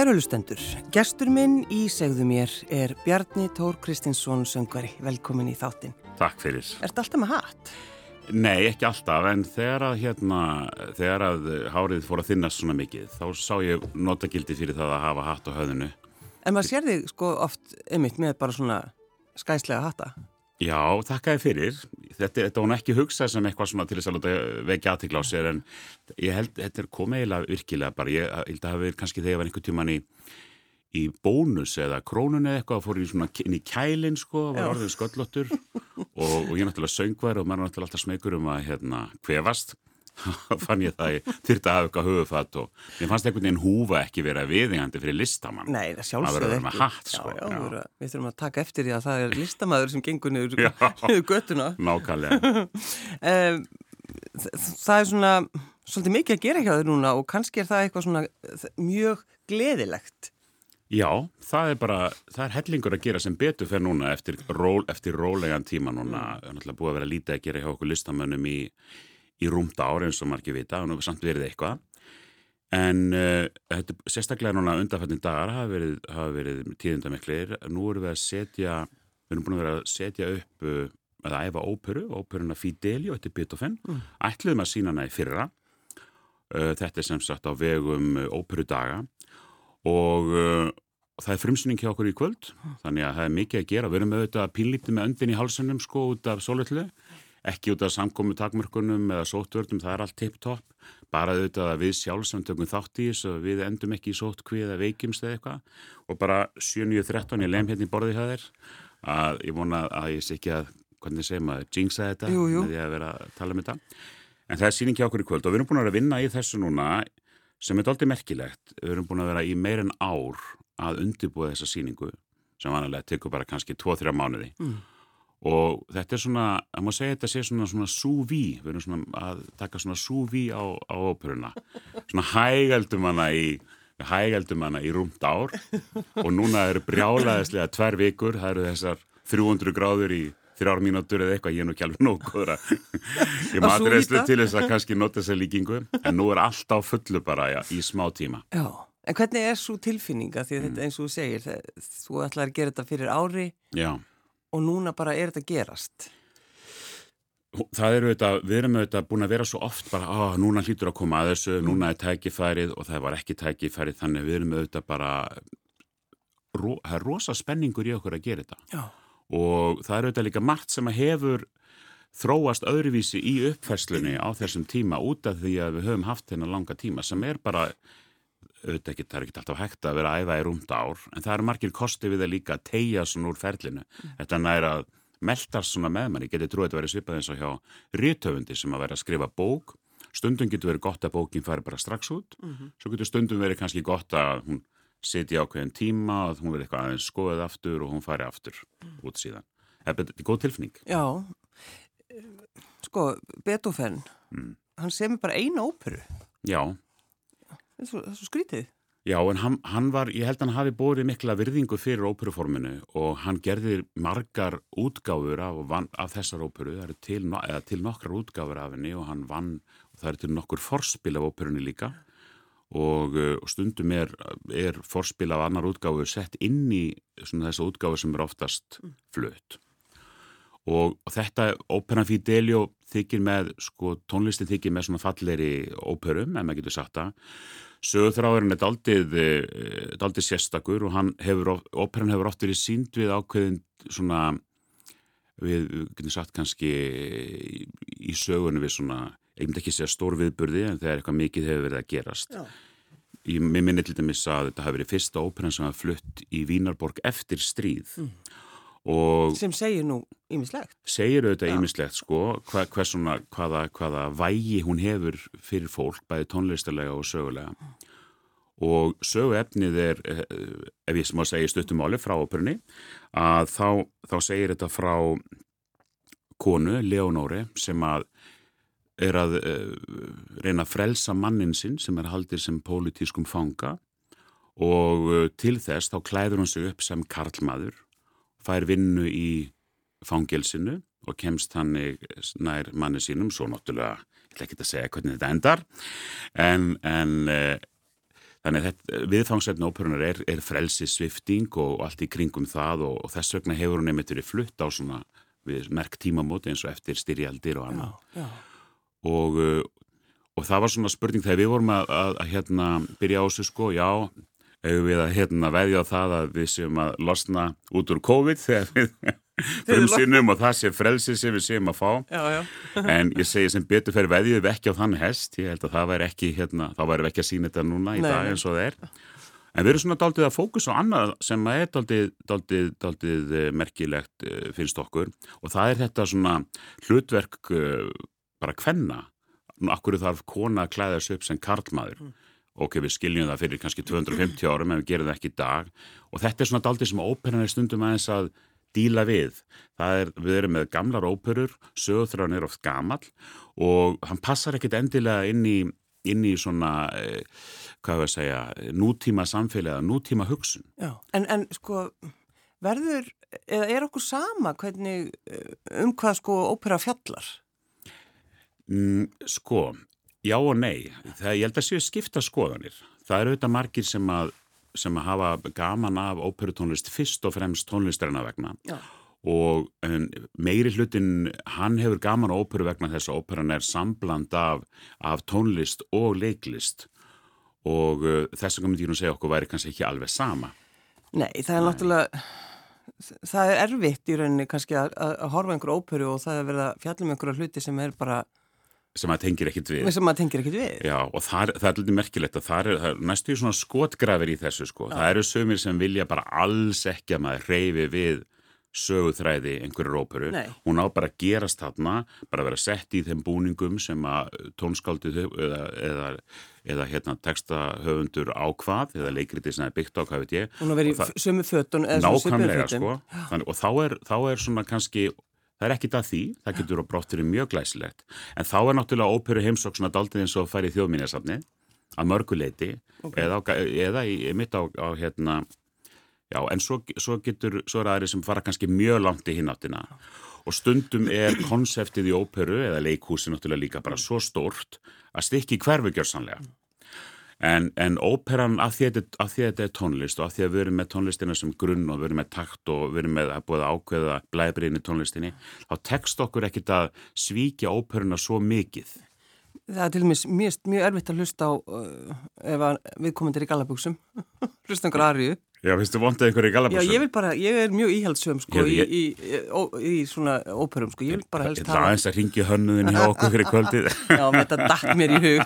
Kærulustendur, gestur minn í segðu mér er Bjarni Tór Kristinsson söngvari. Velkomin í þáttinn. Takk fyrir. Er þetta alltaf með hatt? Nei, ekki alltaf, en þegar að, hérna, þegar að hárið fór að þinnast svona mikið, þá sá ég notagildi fyrir það að hafa hatt á höðinu. En maður sér þig sko oft ymitt með bara svona skæslega hatta. Já, þakkaði fyrir. Þetta, þetta var ekki hugsað sem eitthvað svona til þess að vekja aðtikla á sér, en ég held, þetta er komið eiginlega virkilega bara. Ég held að hafa verið kannski þegar ég var einhver tíman í í bónus eða krónun eða eitthvað fór í svona inn í kælinn sko var orðin sköllottur og, og ég náttúrulega söngvar og maður náttúrulega alltaf smegur um að hérna hvefast fann ég það ég þurfti að hafa eitthvað höfufatt og ég fannst einhvern veginn húfa ekki vera viðingandi fyrir listamann. Nei, það sjálfsögði ekki. hatt, sko. já, já, já. Við þurfum að taka eftir því að það er listamæður sem gengur niður, göttuna Nákvæmlega. Um, Það er svona svolítið mikið að gera hjá þau núna og kannski er það eitthvað svona mjög gleðilegt. Já, það er bara, það er hellingur að gera sem betur fyrir núna eftir, ról, eftir rólegan tíma núna, það er náttúrulega búið að vera lítið að gera hjá okkur listamönnum í, í rúmta ári eins og margir vita, og nú er samt verið eitthvað, en uh, þetta, sérstaklega núna undanfættin dagar hafa verið, hafa verið tíðindamiklir, nú erum við að setja, við erum búin að vera að setja upp, uh, að æfa óperu, óperuna Fidelio, þetta er Beethoven, mm. ætluðum að sína hana í fyrra, uh, þetta er sem sagt á vegum óperudaga, og það er frumsynning hjá okkur í kvöld. Þannig að það er mikið að gera, við erum auðvitað pínlítið með öndin í halsunum sko út af sólöllu ekki út af samkomi takmörkunum eða sótvördum, það er allt tipptopp bara auðvitað að við sjálfsam tökum þátt í þess að við endum ekki í sótkví eða veikjumst eða eitthvað og bara 7.13 ég lem hérna í borði hjá þér að ég vona að ég sé ekki að hvernig segir maður, jinxa þetta jú, jú. með því að vera að tala um þetta en það er síning hjá okkur í kvöld og við erum búin að vinna í þessu núna sem er doldið merkilegt. Við erum búin að vera í meirinn ár að undirbúa þessa síningu sem vanalega tekur bara kannski 2-3 mánuði mm. Og þetta er svona, að maður segja þetta sé svona, svona súví, við erum svona að taka svona súví á, á óperuna. Svona hægældum hana í hægældum hana í rúmt ár. Og núna eru brjálaðislega tver vikur, það eru þessar 300 gráður í þrjár mínútur eða eitthvað, ég er nú ekki alveg nógur að ég maður reynslu til þess að kannski nota þessa líkingu, en nú er allt á fullu bara já, í smá tíma. Já, en hvernig er svo tilfinninga því að mm. þetta eins og þú segir, það, þú ætlar að gera þetta fyrir ári. Já. Og núna bara er þetta gerast? Það eru þetta, við erum auðvitað búin að vera svo oft bara, að núna hlýtur að koma að þessu, núna er tækifærið og það var ekki tækifærið, þannig við erum auðvitað bara, það er rosa spenningur í okkur að gera þetta. Já og það er auðvitað líka margt sem að hefur þróast öðruvísi í uppferslunni á þessum tíma út af því að við höfum haft þennan langa tíma sem er bara auðvitað ekki, það er ekki alltaf hægt að vera að æfa í rúmta ár en það eru margir kosti við að líka að tegja svona úr ferlinu mm. þetta næra að meldast svona með manni, getið trúið að vera svipað eins og hjá rítöfundi sem að vera að skrifa bók stundum getur verið gott að bókin fari bara strax út mm -hmm. svo getur stundum verið kannski gott að hún setja ákveðin tíma og hún verði eitthvað aðeins skoðið aftur og hún fari aftur mm. út síðan. Þetta er góð tilfinning. Já, sko, Beethoven, mm. hann semur bara eina óperu. Já. Er svo, svo skrítið. Já, en hann, hann var, ég held að hann hafi bórið mikla virðingu fyrir óperuforminu og hann gerði margar útgáfur af, af þessar óperu, það eru til, til nokkrar útgáfur af henni og hann vann, og það eru til nokkur forspil af óperunni líka og, eh, og stundum er, er forspil af annar útgáfu sett inn í þessa útgáfu sem er oftast mm. flutt og, þetta Opera Fidelio þykir með sko tónlistin þykir með svona falleri óperum, ef maður getur sagt það sögurþráðurinn er daldið eh, daldið sérstakur og hefur óperan hefur oft verið sínd við ákveðin svona við, getum sagt kannski í sögunni við svona ég myndi ekki segja stór viðburði en þegar eitthvað mikið hefur verið að gerast Já. ég minni til dæmis að þetta hafi verið fyrsta óperan sem hafa flutt í Vínarborg eftir stríð mm. Sem segir nú ímislegt segir auðvitað ímislegt sko hva, svona, hvaða, hvaða vægi hún hefur fyrir fólk bæði tónlistalega og sögulega. Mm. og söguefnið er eh, ef ég sem að segja stuttumáli frá óperunni að þá, þá segir þetta frá konu, Leonóri sem að er að uh, reyna að frelsa mannin sinn sem er haldið sem pólitískum fanga. Og uh, til þess þá klæður hún sig upp sem karlmaður, fær vinnu í fangelsinu og kemst hann nær manni sínum, svo náttúrulega, ég ætla ekki að segja hvernig þetta endar, en, en uh, þannig að viðfangsefni óperunar er, er frelsi svifting og, allt í kringum það og, og þess vegna hefur hún einmitt verið flutt á svona merk tímamóti eins og eftir styrjaldir og annað. Og, uh, og það var svona spurning þegar við vorum að, að, að hérna byrja á þessu sko, já hefur við að hérna veðja á það að við séum að losna út úr COVID þegar við fyrir sinnum og það sé frelsi sem við séum að fá? Já, já. en ég segi sem betur fyrir veðjuð við ekki á þann hest, ég held að það væri ekki hérna, þá væri við ekki að sína þetta núna í Nei. dag eins og það er. En við erum svona daldið að fókusa á annað sem er daldið, daldið, daldið eh, merkilegt eh, finnst okkur. Og það er þetta svona hlutverk eh, bara hvenna akkur þarf kona að klæða þessu upp sem karlmaður? Mm. Ok, við skiljum það fyrir kannski 250 árum en við gerum það ekki í dag og þetta er svona daldið sem óperan er stundum aðeins að díla við. Er, við erum með gamlar óperur, sögurþráðan er oft gamal og hann passar ekkit endilega inn í, inn í svona, eh, hvað við að segja, nútíma samfélag, nútíma hugsun. Já, en, en sko verður, eða er okkur sama hvernig, eh, um hvað sko ópera fjallar? Mm, sko, já og nei. Það, ég held að séu skipta skoðanir. Það eru auðvitað margir sem að sem að hafa gaman af óperutónlist fyrst og fremst tónlistarinnar vegna Já. og um, meiri hlutin hann hefur gaman á óperu vegna þess að óperan er sambland af, af tónlist og leiklist og uh, þess að myndi ég nú segja okkur væri kannski ekki alveg sama Nei, það er Nei. náttúrulega það er erfitt í rauninni kannski að, að horfa einhverju óperu og það er verið að fjalla um einhverju hluti sem er bara sem maður tengir ekkit við. Sem maður tengir ekkit við. Já, og það, það er litið merkilegt að það er, er næstu svona skotgrafir í þessu sko. það eru sömur sem vilja bara alls ekki að maður reyfi við söguþræði einhverju rópuru hún á bara að gerast þarna bara að vera sett í þeim búningum sem að tónskáldið eða, eða, eða hérna textahöfundur ákvað eða leikriti sem er byggt á hvað veit ég. Hún á í sömu fötun nákvæmlega sko. Þannig, og þá er, þá er svona kannski Það er ekkit að því, það getur á brotturinn mjög glæsilegt. En þá er náttúrulega óperu heimsóksuna daldið eins og færið þjóðmínasafni að mörguleiti okay. eða, eða í, mitt á, á hérna, já en svo, svo getur, svo er aðri sem fara kannski mjög langt í hináttina og stundum er konseptið í óperu eða leikhúsi náttúrulega líka bara svo stórt að stikki hverfugjörsanlega. En, en óperan af því, að þetta er tónlist og af því að við erum með tónlistina sem grunn og við erum með takt og við erum með að búið ákveða blæbriðin í tónlistinni, þá tekst okkur ekkit að svíkja óperuna svo mikið. Það er til dæmis mjög, mjög erfitt að hlusta á uh, ef við komum til í galabúksum, hlusta einhver aðriðu Já, finnst þú vondið einhverju í galabúsum? Já, ég vil bara, ég er mjög íhaldsum sko ég, ég, í, í, ó, í svona óperum sko, ég vil bara helst hafa... Það er aðeins að ringi hönnuðin hjá okkur fyrir kvöldið. Já, þetta dætt mér í hug,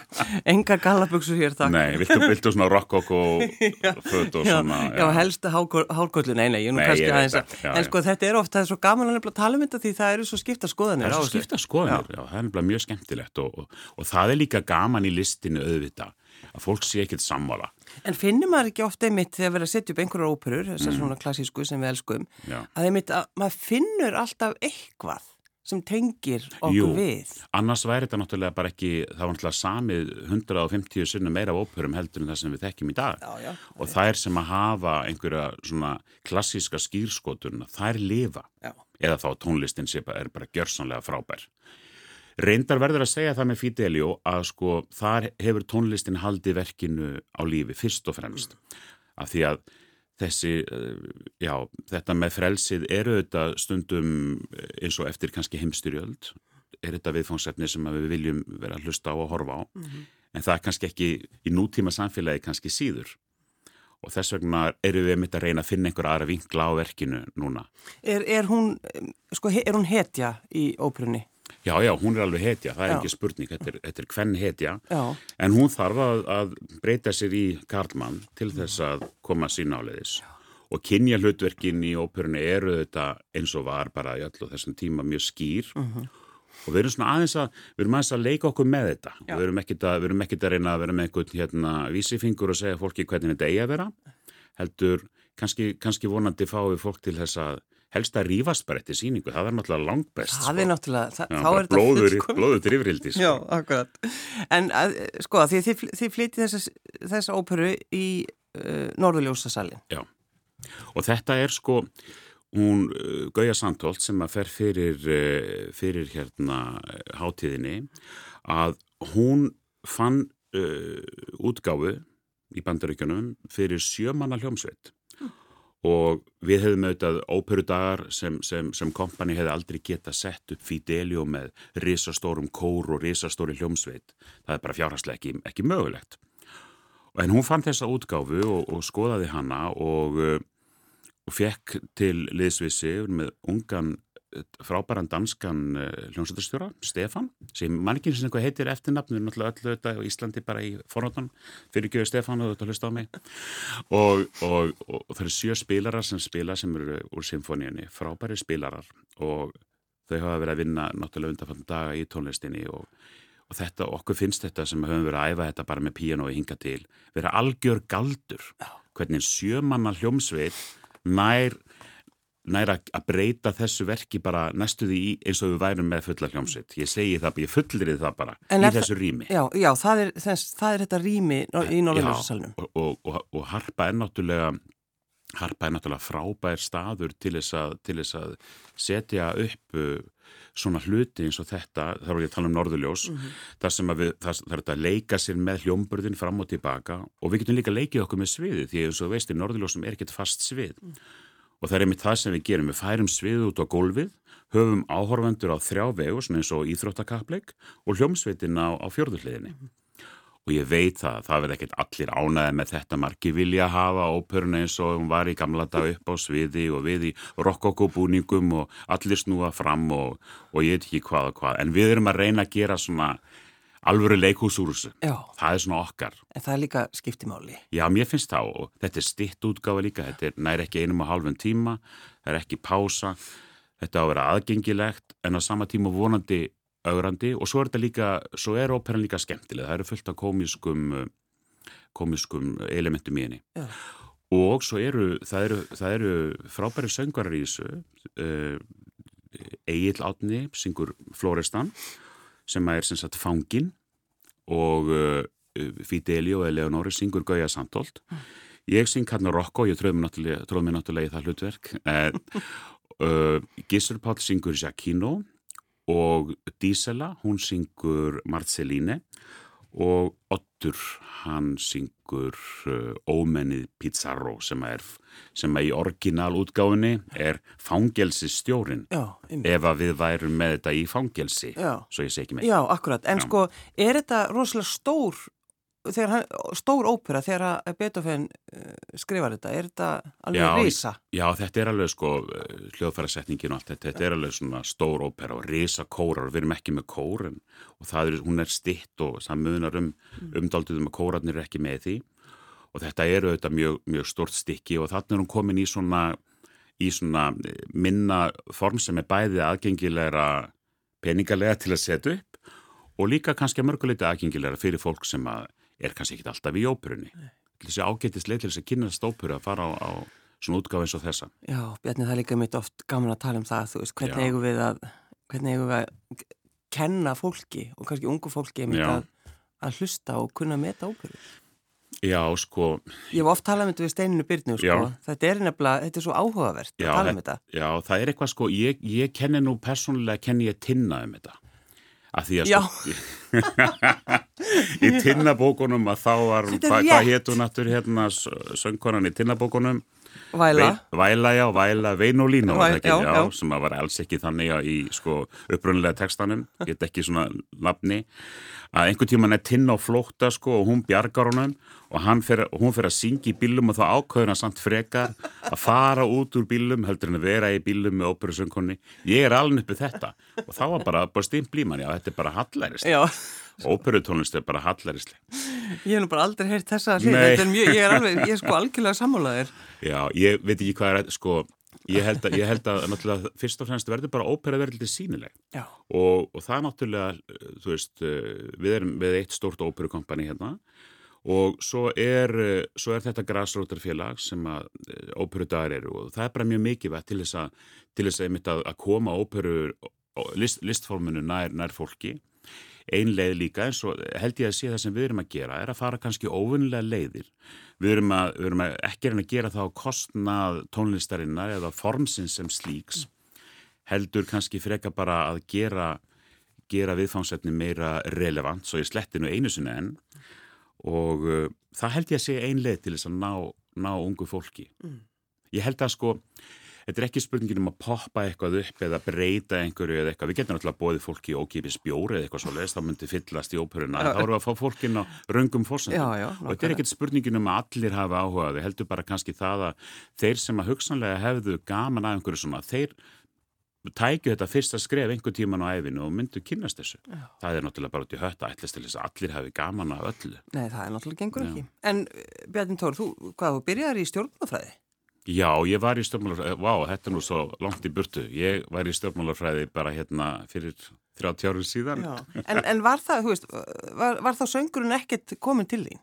enga galabúsur hér takk. Nei, viltu, viltu svona rockok og född og svona... Já, já. helst hálgöllu, nei, nei, ég er nú kannski aðeins að... En sko þetta er ofta, það er svo gaman að nefnilega tala um þetta því það eru svo skipta skoðanir. Það er svo skipta skoðanir, sé En finnir maður ekki ofta einmitt þegar verður að setja upp einhverjar óperur, þessar mm. svona klassísku sem við elskum, Já. að einmitt að maður finnur alltaf eitthvað sem tengir okkur Jú, við. Annars væri þetta náttúrulega bara ekki, það var náttúrulega samið 150 sunni meira óperum heldur en það sem við þekkjum í dag. Já, já, og er sem að hafa einhverja svona klassíska skýrskotun, það er lifa. Já. Eða þá tónlistin sem er bara gjörsanlega frábær. Reyndar verður að segja það með Fidelio að sko þar hefur tónlistin haldið verkinu á lífi fyrst og fremst af því að þessi, eh, já, þetta með frelsið eru þetta stundum eins og eftir kannski heimstyrjöld er þetta viðfóngsefni sem við viljum vera að hlusta á og horfa á mm -hmm. en það er kannski ekki í nútíma samfélagi kannski síður og þess vegna eru við mitt að reyna að finna einhver aðra vinkla á verkinu núna. Er, er hún, sko, er hún hetja í óprunni? Já, já, hún er alveg hetja, það er já. ekki spurning, þetta er, þetta er hvern hetja, já. en hún þarf að, að breyta sér í Karlmann til þess að koma sín áleiðis og kynja hlutverkin í óperunni eru þetta eins og var bara í öllu þessum tíma mjög skýr uh mhm. -huh. og við erum svona aðeins að, við erum aðeins að leika okkur með þetta, já. við erum ekkit að, erum ekkit að reyna að vera með einhvern hérna vísifingur og segja fólki hvernig þetta eigi að vera, heldur kannski, kannski vonandi fáið fólk til þess að helst að rýfast bara eftir síningu, það er náttúrulega langt best. Það er sko. náttúrulega, Já, þá er þetta blóður, blóður drifrildi. Sko. Já, akkurat. En að, sko, því þið, þið flytið þessa, þessa óperu í uh, Norðurljósasalinn. Já, og þetta er sko, hún uh, Gauja Sandholt sem að fer fyrir, uh, fyrir hérna hátíðinni, að hún fann uh, útgáfu í bandaríkjunum fyrir sjömanna hljómsveit og við hefðum auðvitað óperudagar sem, sem, sem kompani hefði aldrei geta sett upp Fidelio með risastórum kór og risastóri hljómsveit. Það er bara fjárhanslega ekki, ekki mögulegt. En hún fann þessa útgáfu og, og skoðaði hana og, og fekk til liðsvisi með ungan frábæran danskan uh, hljómsættarstjóra, Stefan, sem manningin sem eitthvað heitir eftirnafn, við erum náttúrulega öllu þetta í Íslandi bara í fornóttan, fyrir göðu Stefan og þetta hlusta á mig. Og, og, og, og það eru sjö spilarar sem spila sem eru úr symfóníunni, frábæri spilarar. Og þau hafa verið að vinna náttúrulega undanfann daga í tónlistinni og þetta, okkur finnst þetta sem höfum verið að æfa þetta bara með píanói hinga til, vera algjör galdur, hvernig sjömanna hljómsveit nær næra að breyta þessu verki bara næstuði í eins og við værum með fulla hljómsitt. Ég segi það, ég fullrið það bara en í þessu rými. Já, já það, er, þess, það er þetta rými í Norðurljósasalunum. Og, og, og, og Harpa er náttúrulega Harpa er náttúrulega frábær staður til þess að, til þess að setja upp uh, svona hluti eins og þetta, þá er ég að tala um Norðurljós, mm -hmm. þar sem við, það, það er þetta að leika sér með hljómburðin fram og tilbaka og við getum líka leikið okkur með sviði því eins og veist í Norðurljósum er ekkert fast svið. Mm og það er einmitt það sem við gerum. Við færum svið út á gólfið, höfum áhorfandur á þrjá vegu, svona eins og íþróttakapleik og hljómsveitin á, á fjörðuhliðinni. -hmm. Og ég veit það, það verði ekkert allir ánæði með þetta margi vilja hafa óperuna eins og hún var í gamla dag upp á sviði og við í rokkokobúningum og allir snúa fram og, og ég veit ekki hvað og hvað. En við erum að reyna að gera svona alvöru leikús úr þessu. Já. Það er svona okkar. En það er líka skiptimáli. Já, mér finnst það og þetta er stitt útgáfa líka. Þetta er ekki einum og halvun tíma, það er ekki pása, þetta á að vera aðgengilegt en á sama tíma vonandi augrandi og svo er þetta líka, svo er óperan líka skemmtileg. Það eru fullt af komiskum, komiskum elementum í henni. Já. Og svo eru, það eru, það eru frábæri söngvarar í þessu, uh, Egil Átni, syngur Florestan sem er sem sagt fangin og uh, Fideli og Eleonori syngur Gauja Sandholt. Mm. ég syng hann á Rokko ég tróð mér náttúrulega í það hlutverk. Uh, Gissur Pál syngur Giacchino og Dísela, hún syngur Marceline og Ottur, hann syngur uh, ómennið Pizarro sem er, sem er í orginalútgáfinni er fangelsistjórin ef að við værum með þetta í fangelsi, Já. svo ég segi ekki með Já, akkurat, en Já. sko, er þetta rosalega stór hann, stór ópera þegar Beethoven uh, skrifar þetta, er þetta alveg já, risa? Já, þetta er alveg sko hljóðfærasetningin og allt þetta, þetta er alveg svona stór ópera og risa kórar og við erum ekki með kórin og það er, hún er stitt og það munar um mm. umdalduðum að kórarnir er ekki með því og þetta eru auðvitað mjög, mjög stort stikki og þannig er hún komin í svona, í svona minna form sem er bæðið aðgengilegra peningalega til að setja upp og líka kannski að mörguleita aðgengilegra fyrir fólk sem að er kannski ekki alltaf í óperunni. Þessi ágættisleið til þess að kynast óperu að fara á, á svona útgáð eins og þessa. Já, Bjarni, það er líka mitt oft gaman að tala um það, þú veist, hvernig eigum við að, hvernig eigum við að kenna fólki og kannski ungu fólki að, að hlusta og kunna meta óperu. Já, sko... Ég hef oft talað um þetta við steininu byrnu, sko. Þetta er nefnilega, þetta er svo áhugavert já, að tala um þetta. Já, það er eitthvað, sko, ég, ég kenni nú persónulega, kenni ég tinna um þetta að því að sko, í tinnabókunum að þá var, hvað hva héttu nattur hérna söngkonan í tinnabókunum Væla. Ve, Væla, já, Væla Veinolína Væ, já, já, sem var alls ekki þannig í sko upprunnilega textanum. Get ekki svona nafni. Að einhvern tíman er tinna á flókta sko og hún bjargar honum. Og fer, hún fyrir að syngja í bílum og þá ákveður hann samt frekar að fara út úr bílum heldur en að vera í bílum með óperusöngkonni. Ég er alveg uppið þetta. Og þá var bara, bara stým blíman, já þetta er bara hallærislega óperutónlist er bara hallærislega Ég hef nú bara aldrei heyrt þessa hlið. Ég er alveg, ég er sko algjörlega sammálaðir Já, ég veit ekki hvað er sko ég held að, ég held að náttúrulega fyrst og fremst verður bara ópera verður litið sínileg og, og það náttúrulega þú veist, við erum við eitt stórt óperukompani hérna. Og svo er, svo er þetta græsrótarfélag sem að eh, óperudagar eru. Og það er bara mjög mikið til þess að, til þess að, að, koma óperu list, listformunu nær, nær fólki ein leið líka eins og held ég að sé það sem við erum að gera er að fara kannski óvunlega leiðir við erum, að, við erum að ekki að gera það á kostnað tónlistarinnar eða formsins sem slíks heldur kannski freka bara að gera gera viðfánsefni meira relevant svo ég sletti nú einu sinni enn og uh, það held ég að sé einlega til þess að ná, ná ungu fólki. Mm. Ég held að sko þetta er ekki spurningin um að poppa eitthvað upp eða breyta einhverju eða eitthvað. Við getum náttúrulega bóðið fólki ókipis bjóri eða eitthvað svo leiðist, þá myndi fyllast í óperuna. Þá við að fá fólkin á röngum fórsendum. Og þetta er ekkit spurningin um að allir hafa áhuga. Við heldum bara kannski það að þeir sem að hugsanlega hefðu gaman að einhverju svona, þeir tækju þetta fyrsta skref einhver tíman á æfinu og myndu kynast þessu. Já. Það er náttúrulega bara út í hött að ætlast til þess að allir hafi gaman að öllu. Nei, það er náttúrulega gengur ekki. En Bjarni Tór, þú, hvað, þú byrjar í stjórnmálafræði? Já, ég var í stjórnmálarfræði, vá, þetta er nú svo langt í burtu. Ég var í stjórnmálarfræði bara hérna fyrir 30 árið síðan. En, en var það, þú veist, var, var þá söngurinn ekkert komin til því?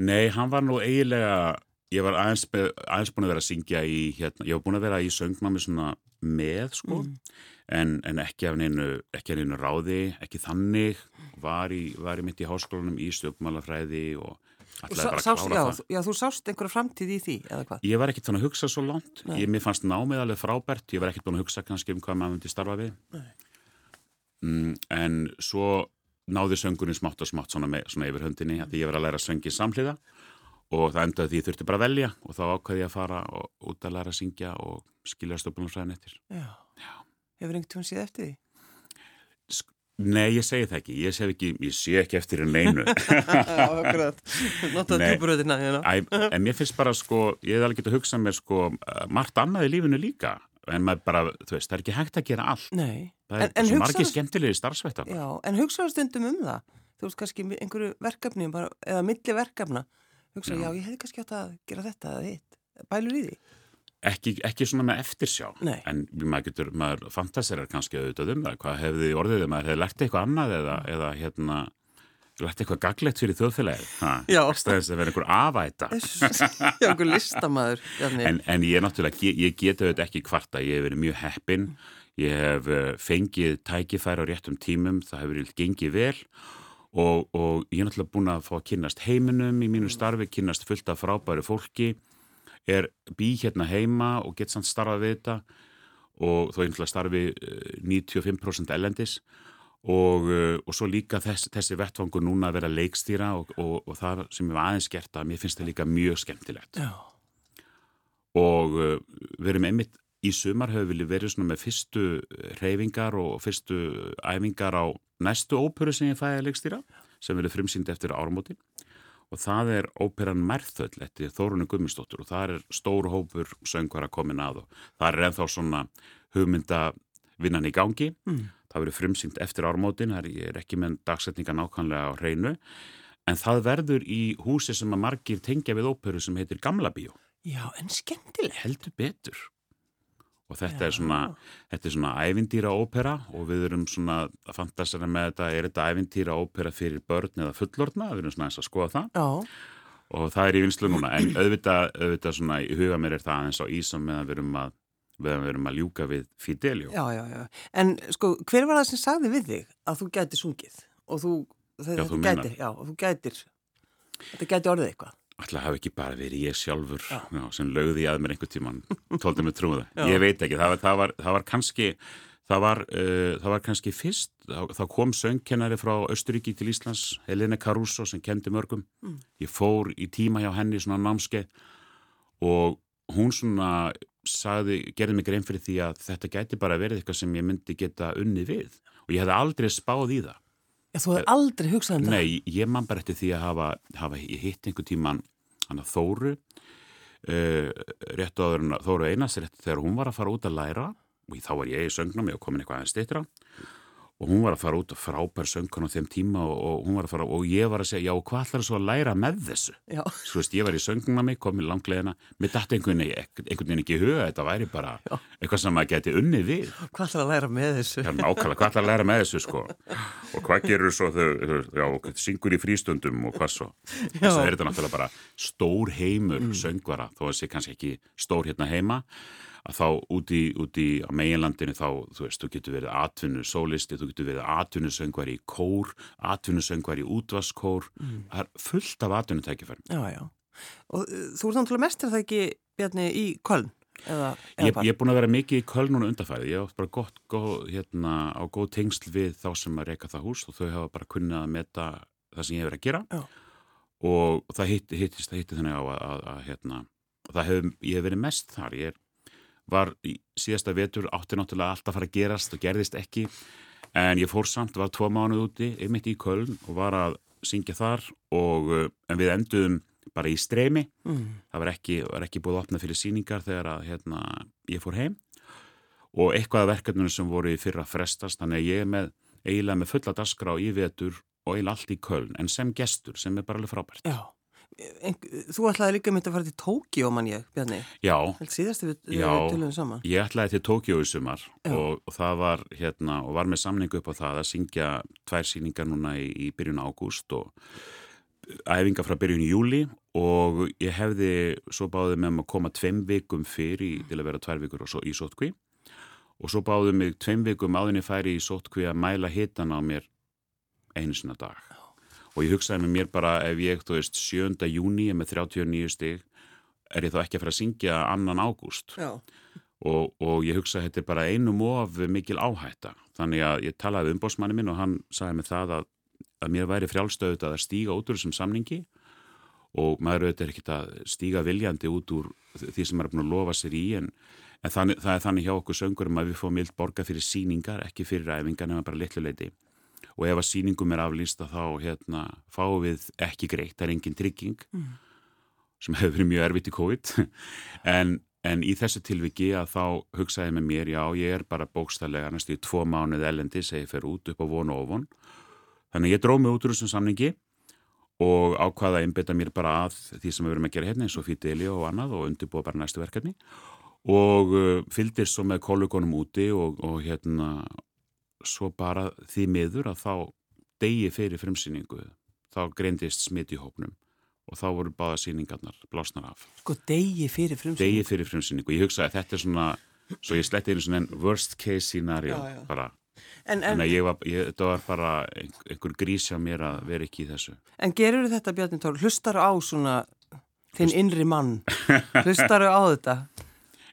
Nei, hann var nú eiginlega, ég var aðeins, aðeins búin að vera að syngja í, hérna, ég var búin að vera í söngnámi svona með, sko, mm. en, en ekki af neinu, ekki af neinu ráði, ekki þannig, var í, var í mitt í háskólanum í stjórnmálarfræði og Sást, já, já, þú sást einhverja framtíð í því, eða hvað? Ég var ekkert þannig að hugsa svo langt. Ég, mér fannst námið alveg frábært. Ég var ekkert búin að hugsa kannski um hvað maður myndi starfa við. Mm, en svo náði söngurinn smátt og smátt svona, með, svona yfir höndinni að ég var að læra að söngi samhliða og það endaði því ég þurfti bara að velja og þá ákvæði ég að fara og, út að læra að syngja og skilja stöpunum eftir. Já. já. Hefur einhvern tíma síð eftir því? Nei, ég segi það ekki, ég sé ekki, ég sé ekki eftir en neinu. Akkurat, notaðu tjúbröðina. En mér finnst bara sko, ég hef alveg getið að hugsa mér sko, margt annað í lífinu líka, en maður bara, þú veist, það er ekki hægt að gera allt. Nei. Það er en, svo margir skemmtilegi starfsvettar. Já, en hugsaðu stundum um það, þú veist, kannski einhverju verkefni, bara, eða milli verkefna, hugsaðu, já. já, ég hefði kannski átt að gera þetta eða hitt, bælur í því. Ekki, ekki svona með eftirsjá. Nei. en maður getur, maður fantaserar kannski auðvitað um það, hvað hefði orðið maður hefði lært eitthvað annað eða, eða hérna lært eitthvað gaglegt fyrir þjóðfélagið? Stæðist að vera einhver afæta Já, einhver listamæður en, en ég er náttúrulega, ég, ég geta auðvitað ekki kvarta, ég hef verið mjög heppin ég hef eh, fengið tækifæri á réttum tímum, það hefur verið gengið vel. Og, og ég er náttúrulega búin að fá að kynast heiminum í mínu starfi, kynast fullt af frábæru fólki er bí hérna heima og gett samt starfað við þetta og þó einhverja starfi 95% eh, ellendis og, eh, og svo líka þess, þessi vettfangur núna að vera leikstýra og, og, og það sem var aðeins gert að mér finnst það líka mjög skemmtilegt Já. og uh, við erum einmitt í sumar höfum við verið svona með fyrstu reyfingar og fyrstu æfingar á næstu óperu sem ég fæði að leikstýra sem verið frumsýnd eftir ármótin og það er óperan Merþöll eftir Þórunni Gummistóttur og það er stóru hópur söngvara komin að og það er ennþá svona hugmyndavinnan í gangi. Mm. það verður frumsýnt eftir ármótin það er ekki með dagsetninga nákvæmlega á hreinu. En það verður í húsi sem að margir tengja við óperu sem heitir Gamla Bíó. Já, en skemmtileg Heldur betur og þetta er svona, þetta er svona ævindýra ópera og við erum svona að fantasera með þetta, er þetta ævindýra ópera fyrir börn eða fullorna, við erum svona eins að skoða það. Já. og það er í vinslu núna. En auðvitað, auðvitað svona í huga mér er það eins á ísam meðan við erum að meðan við erum að ljúka við Fidelio. Já, já, já, en sko, hver var það sem sagði við þig að þú gæti sungið? Og þú, já, þú gætir, já, og þú gætir þetta gæti orðið eitthvað Alltaf hafi ekki bara verið ég sjálfur já. Já, sem lögði að mér einhver tíman tóldi mig trúða. Ég veit ekki, það var, það var, það var kannski það var, uh, það var kannski fyrst þá kom söngkennari frá Östuríki til Íslands, Helene Caruso sem kendi mörgum. Mm. Ég fór í tíma hjá henni svona námskeið og hún svona sagði, gerði mig grein fyrir því að þetta gæti bara verið eitthvað sem ég myndi geta unni við og ég hef aldrei spáð í það Já, þú hefði aldrei hugsað um Nei, það? Nei, ég man bara eftir því að hafa, hafa hitt einhver tíman hann að Þóru uh, rétt áður en Þóru einast rétt þegar hún var að fara út að læra og þá var ég í sögnum og komin eitthvað aðeins stittra og hún var að fara út og frábær söngkon á þeim tíma og, og hún var að fara og ég var að segja, já, hvað ætlar það svo að læra með þessu? Já. Svo veist, ég var í söngna mig, kom í langleðina, mér dætti einhvern veginn ekki huga, þetta væri bara já. eitthvað sem maður geti unni við. Hvað ætlar að læra með þessu? Já, nákvæmlega, hvað ætlar að læra með þessu, sko? Og hvað gerur svo þau, syngur í frístundum og hvað svo? Þess að er þetta náttúrulega bara stór heimur mm. söngvara, þó að það sé kannski ekki stór hérna heima að þá úti, úti á meginlandinu þá, þú veist, þú getur verið atvinnu sólisti, þú getur verið atvinnusöngvar í kór, atvinnusöngvar í útvaskór, mm. það er fullt af atvinnutækifærum. Já, já. Og uh, þú ert náttúrulega mestur það ekki, Bjarni, í Köln? Eða, eða ég, ég er búin að vera mikið í Köln núna undarfæði, ég hef bara gott, góð, hérna, á góð tengsl við þá sem að reyka það hús og þau hafa bara kunnið að meta það sem ég hefur að gera. Já og það hitti, hittist, það hitti þannig á að, að, að hérna, það hef, ég hef verið mest þar, ég er, var í síðasta vetur átti náttúrulega alltaf að fara að gerast og gerðist ekki, en ég fór samt, var tvo mánuð úti, einmitt í Köln og var að syngja þar og en við enduðum bara í streymi, mm. það var ekki, var ekki búið að opna fyrir síningar þegar að hérna, ég fór heim og eitthvað af verkefnunum sem voru í fyrra frestast, þannig að ég er með eiginlega með fulla dasgra á í vetur og eiginlega allt í Köln, en sem gestur sem er bara alveg frábært. Já en, þú ætlaði líka myndi að fara til Tókjó mann ég, Bjarni. Já. Síðast við tölum saman. Já, ég ætlaði til Tókjó í sumar og, og það var hérna og var með samningu upp á það að syngja tvær síningar núna í, í byrjun ágúst og æfinga frá byrjun í júli og ég hefði svo báðið með maður að koma tveim vikum fyrir til að vera tvær vikur svo, í sótkví og svo báðið mig tveim vikum áðinni færi í sótkví að mæla hitan á mér einu sinna dag og ég hugsaði með mér bara ef ég, þú veist, 7. júni með 39 stig er ég þá ekki að fara að syngja annan ágúst? Og, og ég hugsaði þetta er bara einum of mikil áhætta. Þannig að ég talaði um bósmanni minn og hann sagði mig það að, að mér væri frjálstöðut að stíga út úr þessum samningi. Og maður auðvitað er ekkit að stíga viljandi út úr því sem maður er búin að lofa sér í en, en þannig, það er þannig hjá okkur söngurum að við fóum mild borga fyrir síningar, ekki fyrir æfingar nema bara litluleiti og ef að síningum er aflýsta þá hérna, fáum við ekki greitt, það er engin trygging mm. sem hefur verið mjög erfitt í COVID. En, en í þessu tilviki að þá hugsaði með mér, já ég er bara bókstæðlega næstu í tvo mánuð elendi segi fyrir út upp á von og ofon þannig ég dróð mig út úr þessum samningi og ákvaða að einbeta mér bara að því sem við verum að gera hérna eins og fítili og annað og undirbúa bara næstu verkefni. Og uh, fylgdir svo með kollegonum úti og, og hérna svo bara því miður að þá degi fyrir frumsýningu þá greindist smitt í hópnum og þá voru báða síningarnar blásnar af. Sko degi fyrir frumsýningu? Degi fyrir frumsýningu. Ég hugsaði að þetta er svona, svo ég sletti einu svona worst case scenario já, já. bara. En, en ég var, ég, þetta var bara einhver grís á mér að vera ekki í þessu. En gerur þetta Bjarni Tór, hlustar á svona þinn innri mann, hlustar á þetta?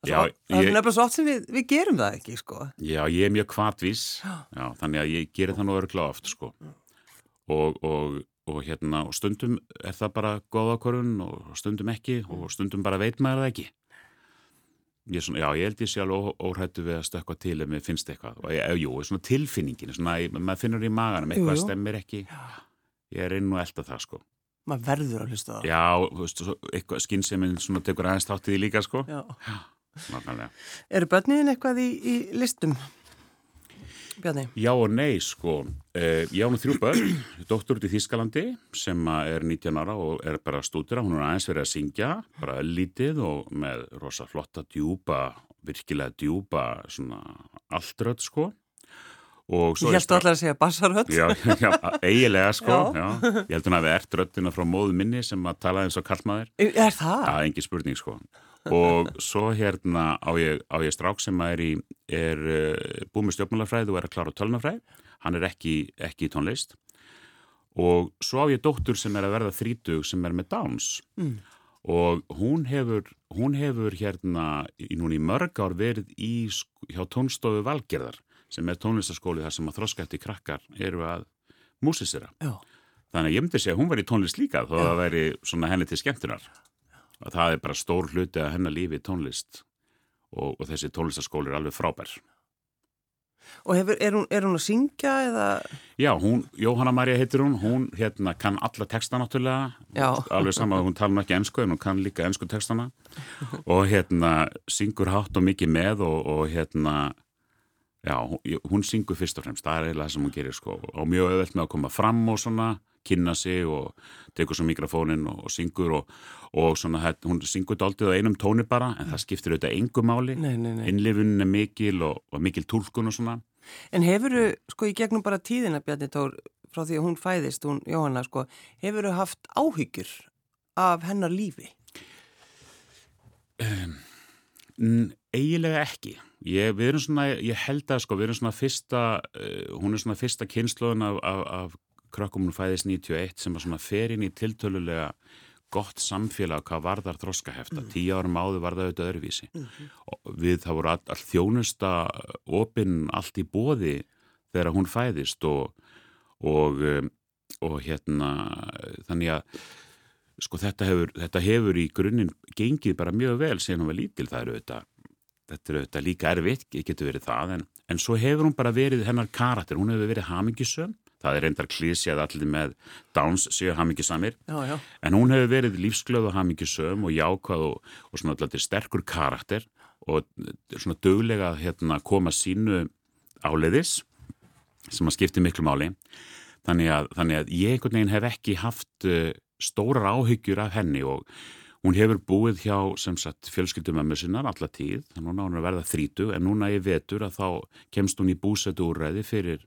Það er nefnilega svo oft sem við, við gerum það ekki sko. Já, ég er mjög kvartvís þannig að ég gerir það nú öruglega oft sko. og, og, og, hérna, og stundum er það bara góðakorun og stundum ekki og stundum bara veit maður það ekki. Ég, svona, Já, ég held ég sjálf óhættu við að stökka til ef mér finnst eitthvað. Og ég, jú, svona tilfinningin svona, maður finnur í maganum, eitthvað jú, jú. stemmir ekki. Ég er inn og elda það sko. Maður verður að hlusta það. Já, sem tekur aðeins táttið í líka sko. Já, Já. Nákvæmlega. Eru börniðin eitthvað í, í listum? Bjarni? Já og nei sko. Eh, ég á nú þrjú börn, doktor út í Þískalandi sem er 19 ára og er bara stúdira. Hún er aðeins verið að syngja, bara lítið og með rosa flotta djúpa, virkilega djúpa svona alltröð sko. Ég held allar að segja bassarödd. Já, já, eigilega sko. Já. Já. Ég held hún að við ert röddina frá móðu minni sem að tala eins og kallmaður. Er það? Já, engi spurning sko og svo hérna á ég, á ég strák sem er, í, er uh, búið með stjórnmálafræð og er að klára tölnafræð hann er ekki, ekki í tónlist. Og svo á ég dóttur sem er að verða þrítug sem er með Downs. Mm. og hún hefur, hún hefur hérna í, núni í mörg ár verið í, hjá tónstofu Valgerðar sem er tónlistaskóli þar sem að þroskætti krakkar eru að músisera. Þannig að ég myndi segja að hún var í tónlist líka þó að það væri henni til skemmtunar að það er bara stór hluti að hennar lífi tónlist og, og þessi tónlistaskóli er alveg frábær. Og hefur, er, hún, er hún að syngja eða? Já, hún, Jóhanna Maria heitir hún, hún hérna kann alla texta náttúrulega, Já. alveg saman að hún tala ekki ennsku en hún kann líka ennsku textana og hérna syngur hátt og mikið með og, og hérna, já, hún syngur fyrst og fremst, það er eiginlega það sem hún gerir sko og mjög öðvöld með að koma fram og svona kynna sig og tekur svo mikrofónin og, og syngur og, og svona, hún syngur dáltið á einum tóni bara en það skiptir auðvitað engum máli. Innlifunin er mikil og, og mikil tólkun og svona. En hefur þú, sko, í gegnum bara tíðina Bjarni Tór, frá því að hún fæðist hún, Jóhanna, sko, hefur þú haft áhyggjur af hennar lífi? Um, eiginlega ekki. Ég, við erum svona, ég held að sko, við erum svona fyrsta, uh, hún er svona fyrsta kynnslóðin af, af, af krökkum hún fæðist 91 sem var svona ferinn í tiltölulega gott samfélag hvað varðar þroskahefta. Mm. Tíu árum áður var það auðvitað öðruvísi. Mm -hmm. Við það voru all, all þjónusta opinn allt í bóði þegar hún fæðist og, og, um, og hérna þannig að sko þetta hefur, þetta hefur í grunninn gengið bara mjög vel síðan hún var lítil, það eru auðvitað þetta eru auðvitað líka erfitt, getur verið það en, en svo hefur hún bara verið hennar karakter, hún hefur verið hamingisöm það er reyndar klísjað allir með Downs séu hamingisamir en hún hefur verið lífsglöð og hamingisöm og jákvæð og, og svona allir sterkur karakter og svona döglega hérna, koma sínu áleiðis sem að skipti miklu máli. Þannig að, þannig að ég einhvern veginn hef ekki haft uh, stórar áhyggjur af henni og hún hefur búið hjá sem sagt fjölskyldumömmu sinnar alla tíð, þannig að hún er að verða þrítu en núna ég vetur að þá kemst hún í búsætu úrræði fyrir,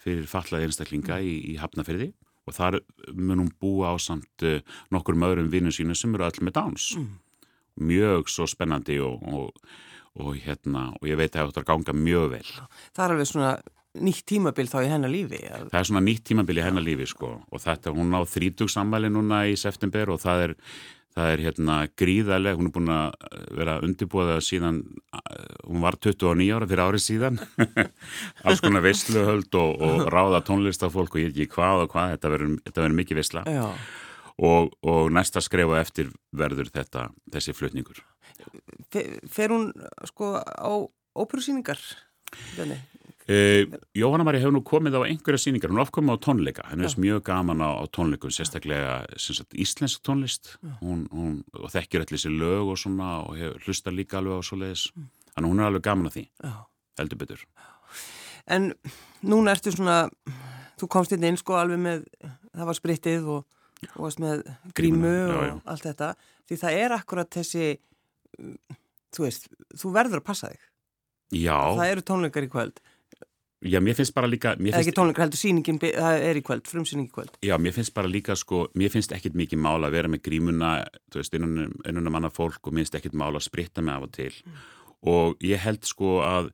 fyrir fallaði einstaklinga í, í Hafnafyrði og þar mun hún búa á samt uh, nokkur möðurum vinnum sínu sem eru öll með dáns mm. mjög svo spennandi og, og, og hérna og ég veit að þetta ganga mjög vel Það er alveg svona nýtt tímabil þá í hennar lífi Það er svona nýtt tímabil í hennar lífi sko og þetta, hún á þrítugsammæli núna í september og það er, það er hérna gríðarlega, hún er búin að vera undirbúða síðan, hún var 29 ára fyrir árið síðan. Alls konar veistluhöld og, og ráða tónlistafólk og ég ekki hvað og hvað þetta verður mikið veistla og, og næsta skrefa eftir verður þetta, þessi flutningur. Fer hún sko á óperusýningar? Þannig Uh, Jóhanna Marí hefur nú komið á einhverja síningar, hún er ofkomið á tónleika, henni er mjög gaman á, á tónleikum, sérstaklega sagt, íslensk tónlist hún, hún, og þekkir allir sér lög og svona og hef, hlustar líka alveg á svo leiðis, mm. þannig hún er alveg gaman á því, Já. heldur betur. En núna ertu svona, þú komst inn inn sko alveg með, það var spritið og, og varst með grímu já, og já. allt þetta, því það er akkurat þessi, þú veist, þú verður að passa þig. Já. Það eru tónleikar í kvöld Já, mér finnst bara líka... Það er ekki tónleikar heldur, síningin það er í kvöld, frumsýning í kvöld. Já, mér finnst bara líka sko, mér finnst ekkit mikið mála að vera með grímuna, þú veist, einunum manna fólk og mér finnst ekkit mála að spritta mig af og til. Mm. Og ég held sko að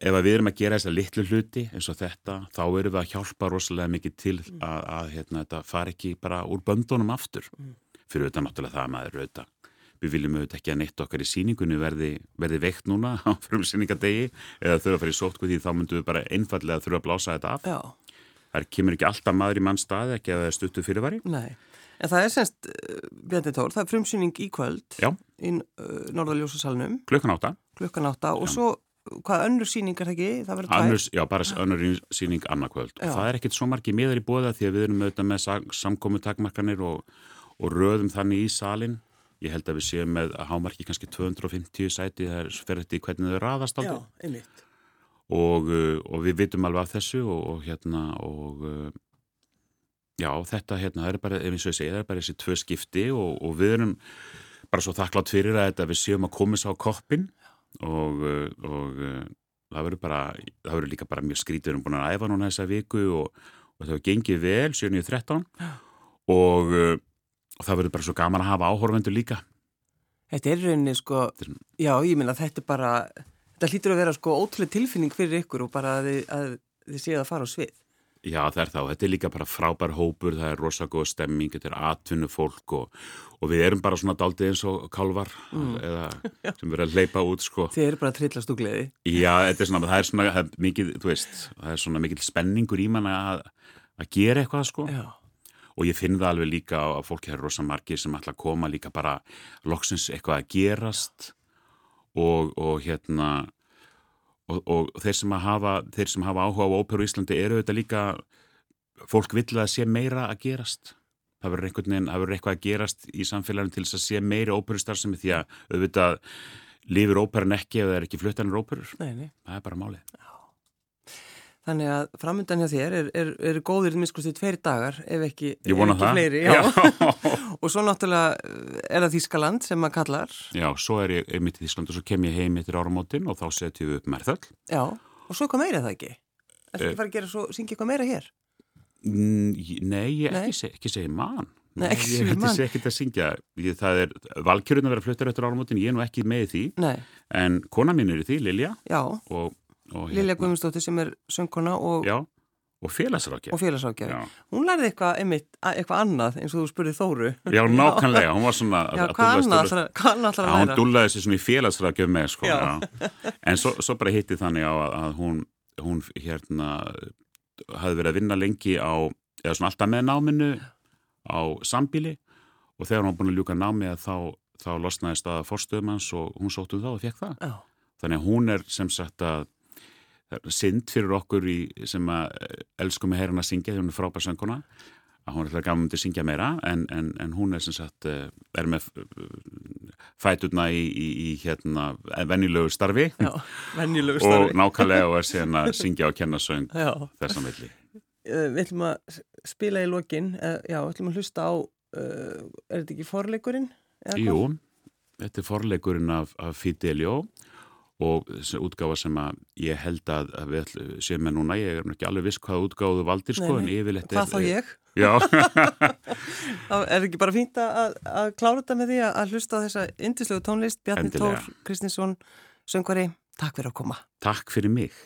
ef að við erum að gera þessa litlu hluti eins og þetta, þá erum við að hjálpa rosalega mikið til mm. að, að hérna, þetta far ekki bara úr böndunum aftur. Mm. Fyrir auðvitað náttúrulega það að maður auðvitað við viljum auðvitað ekki að neitt okkar í síningunni verði, verði veikt núna á frumsýningadegi eða þurfa að fara í sótkvöði því þá myndum við bara einfallega þurfa að blása þetta af. Já. Það kemur ekki alltaf maður í mann staði ekki að stuttu fyrirvari. Nei, en það er semst, uh, Bjarni Tór, það er frumsýning í kvöld Já. í uh, Norðaljósasalunum. Klukkan átta. Klukkan átta og Já. svo hvað önnur síning er það ekki? Það? Annurs, já, bara önnur síning annarkvöld. Og það er ekkit svo margi miðar í bóða því að við erum auðvitað með samkomi takmarkanir og, og röðum þannig í salin ég held að við séum með að hámarki kannski 250 sæti það er fyrir þetta í hvernig þau raðast aldrei. Já, einmitt. Og, uh, og við vitum alveg af þessu og, og hérna og uh, já, þetta hérna, það er bara, ef ég svo að segja, það er bara þessi tvö skipti og, og við erum bara svo þakklátt fyrir að þetta við séum að komast á koppin og uh, það verður bara, það verður líka bara mjög skrítið, við erum búin að æfa núna þessa viku og það hefur gengið vel 7.13 og og það verður bara svo gaman að hafa áhorfendur líka. Þetta er rauninni sko er... já, ég minna þetta er bara þetta hlýtur að vera sko ótrúlega tilfinning fyrir ykkur og bara að að þið séu að fara á svið. Já, það er þá, þetta er líka bara frábær hópur það er rosalega stemming, þetta er atvinnu fólk og, og við erum bara svona daldið eins og kalvar mm. eða sem verður að leipa út sko. Þið eru bara að trillast úr gleði. Já, þetta er svona, það er svona mikið, þú veist, það er svona mikið spenningur í manna að, að gera eitthvað sko. Já og ég finn það alveg líka að fólki er rosa margir sem ætla að koma líka bara loksins eitthvað að gerast og, og hérna og, og þeir sem hafa þeir sem hafa áhuga á óperu í Íslandi eru þetta líka fólk vill að sé meira að gerast. Það verður einhvern veginn, það verður eitthvað að gerast í samfélaginu til þess að sé meiri óperustar sem er því að auðvitað lifir óperan ekki ef það er ekki fluttanir óperur. Nei, nei. það er bara málið Þannig að framöndan hjá þér er, er, er góðir miskusti tveir dagar ef ekki, ekki fleiri. og svo náttúrulega eh, er það Þískaland sem maður kallar. Já, svo er ég einmitt í Þískaland og svo kem ég heim eftir áramótin og þá setjum við upp merðöll. Já, og svo eitthvað meira það ekki? Er það ekki farið að gera svo, syngja eitthvað meira hér? Nei, ég Nei. ekki, ekki segi mann. Nei, ekki. Ég hætti ekki að syngja. Ég, það er valkjörun að vera fluttar eftir áramótin, ég er nú ekki með því. Nei. En kona mín er í því, Lilja. Já. Og Lilja hérna, Guðmundsdóttir sem er söngkona og, og félagsrákja. Og félagsrákja. Hún lærði eitthvað, eitthvað annað eins og þú spurði Þóru. Já, nákvæmlega, hún var svona... Já, hvað annað ætlar að læra? Já, hún dúlaði sér svona í félagsrákja með, sko. En svo, svo bara hitti þannig á að, að hún, hún hérna hafði verið að vinna lengi á, eða svona alltaf með náminu á sambíli og þegar hún var búin að ljúka námið þá, þá losnaði staða forstöðumanns og hún sóttu þá og fekk það. Já. Þannig að hún er sem sagt að synd fyrir okkur í, sem að elskum að heyra hann að syngja því hún er frábær sönguna að hún er alltaf gaman til að syngja meira en, en, en hún er sem sagt er með fæturna í, í, í hérna vennilögu starfi. Já, vennilögu starfi. og nákvæmlega og er síðan að syngja og kenna söng þessan villi Við ætlum að spila í lokin já, við ætlum að hlusta á er þetta ekki forleikurinn? Jú, þetta er forleikurinn af, af Fidelio. og þessi útgáfa sem að ég held að, að við séum með núna, ég er ekki alveg viss hvað útgáðu valdir sko, en yfirleitt er... Hvað þá ég? Já. Það er ekki bara fínt að, að klára þetta með því að hlusta á þessa indislegu tónlist, Bjarni Tór Kristinsson, söngvari, takk fyrir að koma. Takk fyrir mig.